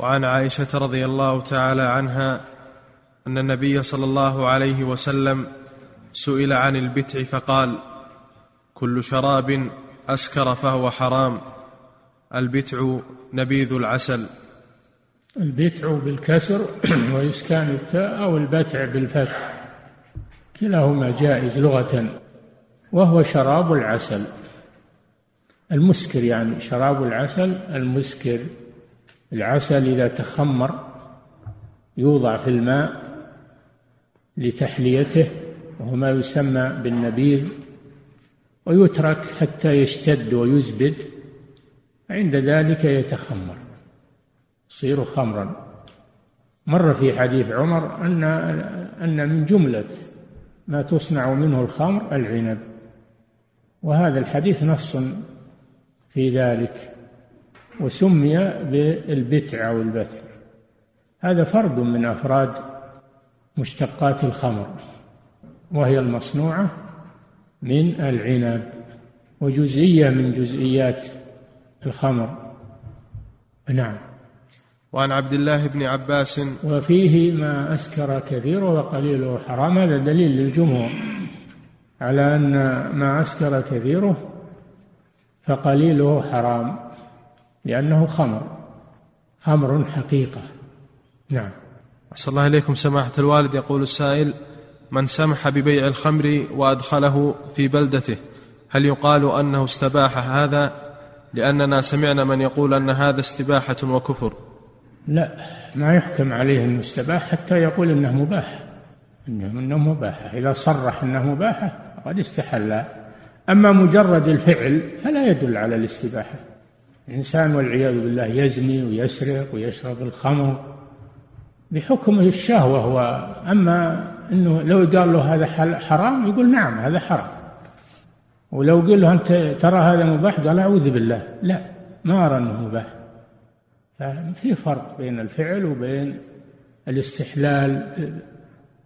وعن عائشة رضي الله تعالى عنها أن النبي صلى الله عليه وسلم سئل عن البتع فقال كل شراب أسكر فهو حرام البتع نبيذ العسل. البتع بالكسر وإسكان التاء أو البتع بالفتح كلاهما جائز لغة وهو شراب العسل. المسكر يعني شراب العسل المسكر العسل إذا تخمر يوضع في الماء لتحليته وهو ما يسمى بالنبيذ ويترك حتى يشتد ويزبد عند ذلك يتخمر يصير خمرا. مر في حديث عمر أن أن من جملة ما تصنع منه الخمر العنب وهذا الحديث نص في ذلك. وسمي بالبتع أو البتع. هذا فرد من أفراد مشتقات الخمر وهي المصنوعة من العنب وجزئية من جزئيات الخمر. نعم. وعن عبد الله بن عباس. وفيه ما أسكر كثيره وقليله حرام هذا دليل للجمهور. على أن ما أسكر كثيره فقليله حرام. لأنه خمر. خمر حقيقة. نعم. أحسن الله إليكم. سماحة الوالد يقول السائل من سمح ببيع الخمر وأدخله في بلدته هل يقال أنه استباح هذا؟ لأننا سمعنا من يقول أن هذا استباحة وكفر. لا ما يحكم عليه أنه استباح حتى يقول أنه مباح. أنه انه مباح. إذا صرح أنه مباح فقد استحل. أما مجرد الفعل فلا يدل على الاستباحة. الإنسان والعياذ بالله يزني ويسرق ويشرب الخمر بحكم الشهوه هو أما إنه لو قال له هذا حرام يقول نعم هذا حرام. ولو قال له أنت ترى هذا مباح قال أعوذ بالله. لا ما أرى أنه مباح. ففي فرق بين الفعل وبين الاستحلال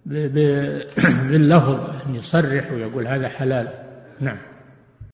باللفظ أن يصرح ويقول هذا حلال. نعم.